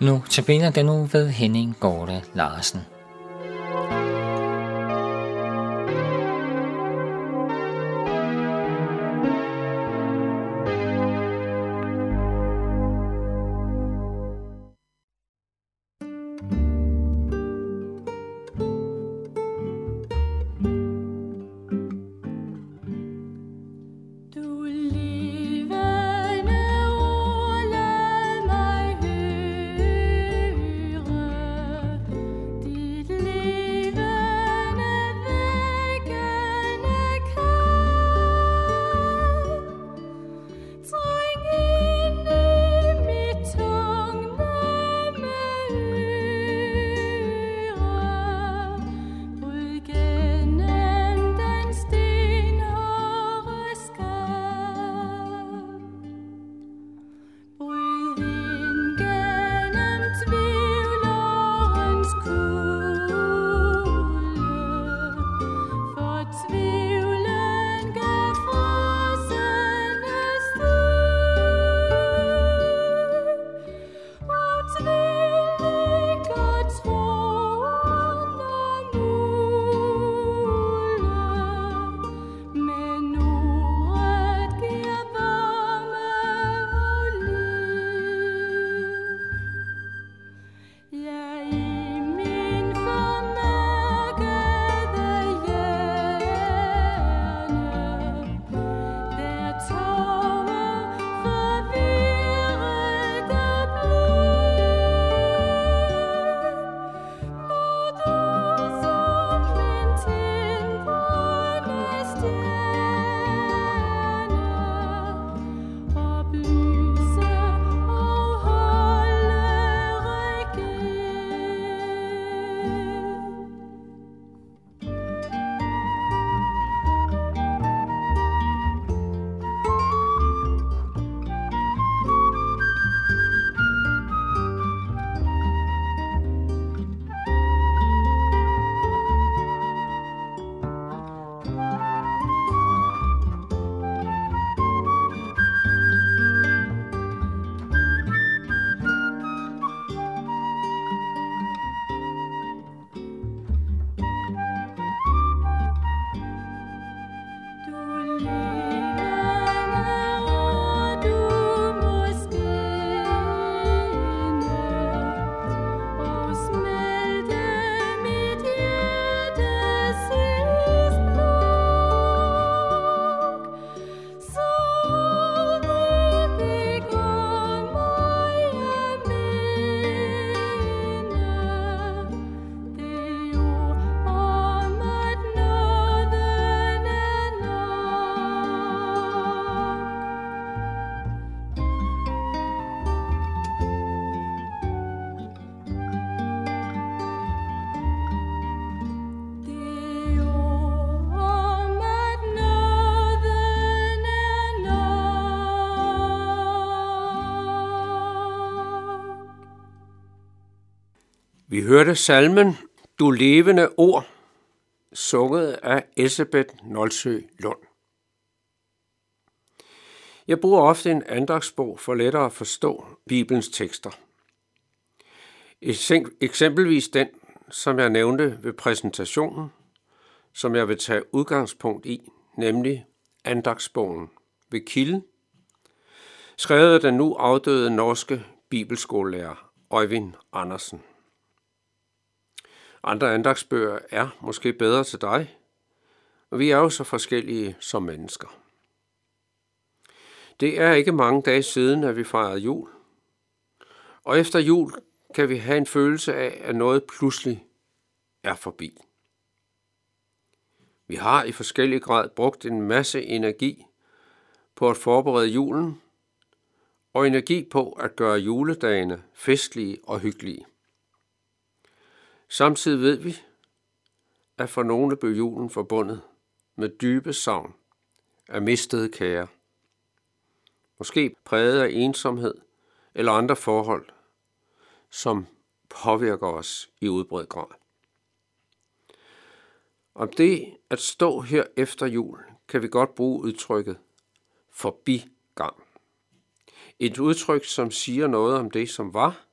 Nu tabiner den nu ved Henning Gorte Larsen. Vi hørte salmen Du levende ord, sunget af Elisabeth Nolsø Lund. Jeg bruger ofte en andagsbog for lettere at forstå Bibelens tekster. Eksempelvis den, som jeg nævnte ved præsentationen, som jeg vil tage udgangspunkt i, nemlig andagsbogen ved Kilde, skrevet af den nu afdøde norske bibelskolelærer Øjvind Andersen. Andre andagsbøger er måske bedre til dig, og vi er jo så forskellige som mennesker. Det er ikke mange dage siden, at vi fejrede jul. Og efter jul kan vi have en følelse af, at noget pludselig er forbi. Vi har i forskellig grad brugt en masse energi på at forberede julen, og energi på at gøre juledagene festlige og hyggelige. Samtidig ved vi, at for nogle blev julen forbundet med dybe savn af mistede kære. Måske præget af ensomhed eller andre forhold, som påvirker os i udbredt grad. Om det at stå her efter jul, kan vi godt bruge udtrykket forbigang. Et udtryk, som siger noget om det, som var,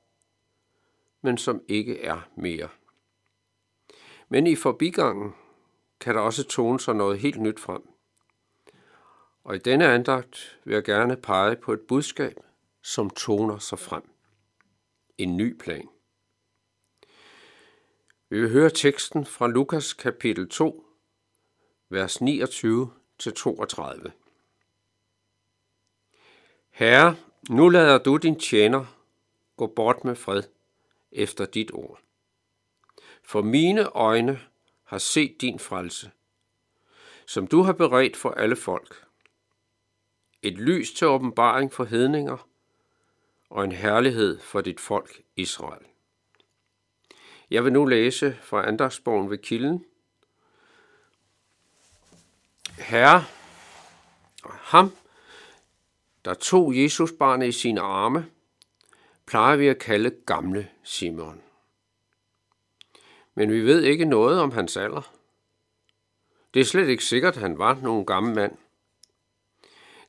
men som ikke er mere. Men i forbigangen kan der også tone sig noget helt nyt frem. Og i denne andagt vil jeg gerne pege på et budskab, som toner sig frem. En ny plan. Vi vil høre teksten fra Lukas kapitel 2, vers 29 til 32. Herre, nu lader du din tjener gå bort med fred efter dit ord. For mine øjne har set din frelse, som du har beredt for alle folk. Et lys til åbenbaring for hedninger og en herlighed for dit folk Israel. Jeg vil nu læse fra andagsbogen ved kilden. Herre, ham, der tog Jesus barnet i sine arme, plejer vi at kalde gamle Simon. Men vi ved ikke noget om hans alder. Det er slet ikke sikkert, at han var nogen gammel mand.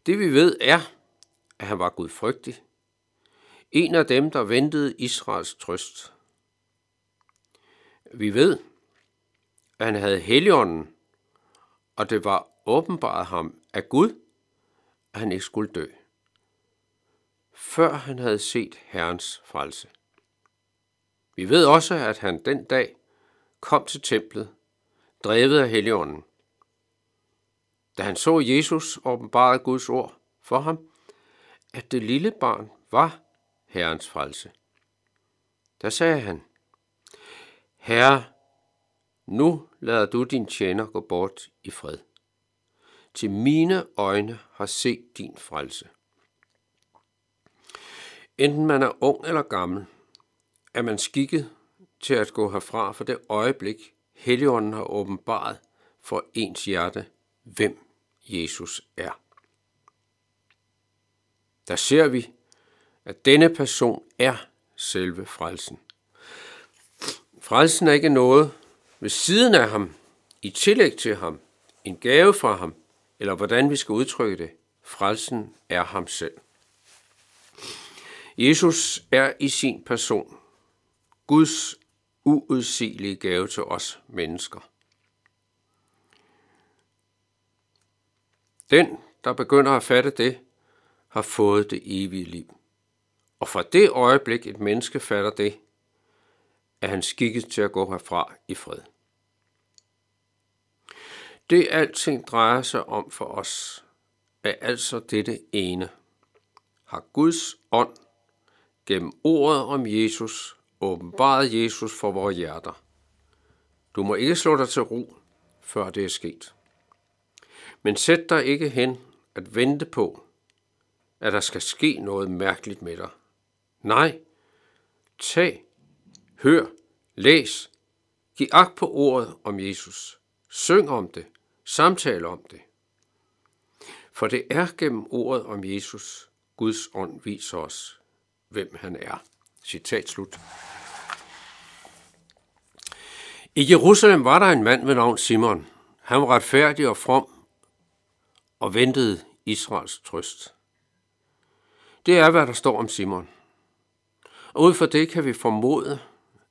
Det vi ved er, at han var gudfrygtig. En af dem, der ventede Israels trøst. Vi ved, at han havde heligånden, og det var åbenbart ham af Gud, at han ikke skulle dø, før han havde set Herrens frelse. Vi ved også, at han den dag kom til templet, drevet af Helligånden. Da han så Jesus åbenbarede Guds ord for ham, at det lille barn var Herrens frelse. Der sagde han, Herre, nu lader du din tjener gå bort i fred. Til mine øjne har set din frelse. Enten man er ung eller gammel, er man skikket til at gå herfra for det øjeblik, Helligånden har åbenbaret for ens hjerte, hvem Jesus er. Der ser vi, at denne person er selve frelsen. Frelsen er ikke noget ved siden af ham, i tillæg til ham, en gave fra ham, eller hvordan vi skal udtrykke det. Frelsen er ham selv. Jesus er i sin person Guds uudsigelige gave til os mennesker. Den, der begynder at fatte det, har fået det evige liv. Og fra det øjeblik, et menneske fatter det, er han skikket til at gå herfra i fred. Det alting drejer sig om for os, er altså dette ene. Har Guds ånd gennem ordet om Jesus åbenbarede Jesus for vores hjerter. Du må ikke slå dig til ro, før det er sket. Men sæt dig ikke hen at vente på, at der skal ske noget mærkeligt med dig. Nej, tag, hør, læs, giv agt på ordet om Jesus. Syng om det, samtale om det. For det er gennem ordet om Jesus, Guds ånd viser os, hvem han er. Citat slut. I Jerusalem var der en mand ved navn Simon. Han var retfærdig og from og ventede Israels trøst. Det er, hvad der står om Simon. Og ud fra det kan vi formode,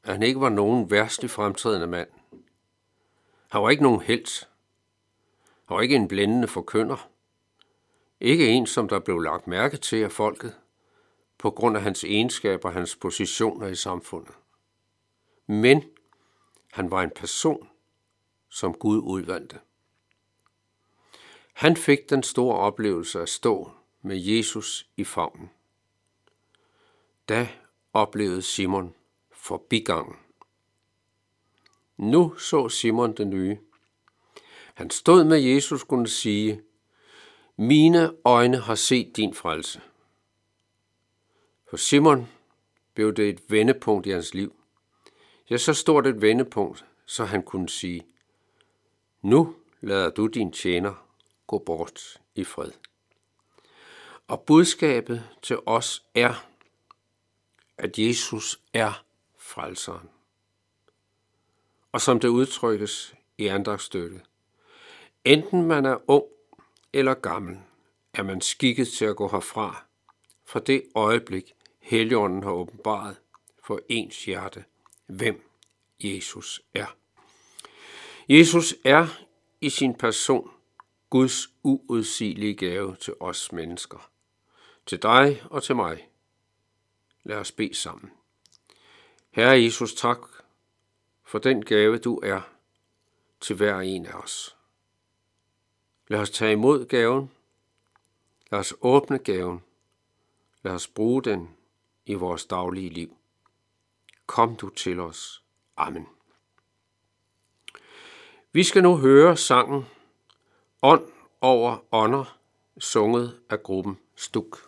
at han ikke var nogen værste fremtrædende mand. Han var ikke nogen helt. Han var ikke en blændende forkynder. Ikke en, som der blev lagt mærke til af folket, på grund af hans egenskaber og hans positioner i samfundet. Men han var en person, som Gud udvalgte. Han fik den store oplevelse at stå med Jesus i favnen. Da oplevede Simon forbigangen. Nu så Simon det nye. Han stod med Jesus kunne sige, mine øjne har set din frelse. For Simon blev det et vendepunkt i hans liv. Ja, så stort et vendepunkt, så han kunne sige, nu lader du din tjener gå bort i fred. Og budskabet til os er, at Jesus er frelseren. Og som det udtrykkes i andagsstøtte, enten man er ung eller gammel, er man skikket til at gå herfra, fra det øjeblik, Helligånden har åbenbaret for ens hjerte, hvem Jesus er. Jesus er i sin person Guds uudsigelige gave til os mennesker. Til dig og til mig. Lad os bede sammen. Herre Jesus, tak for den gave, du er til hver en af os. Lad os tage imod gaven. Lad os åbne gaven. Lad os bruge den i vores daglige liv. Kom du til os. Amen. Vi skal nu høre sangen Ånd over ånder, sunget af gruppen Stuk.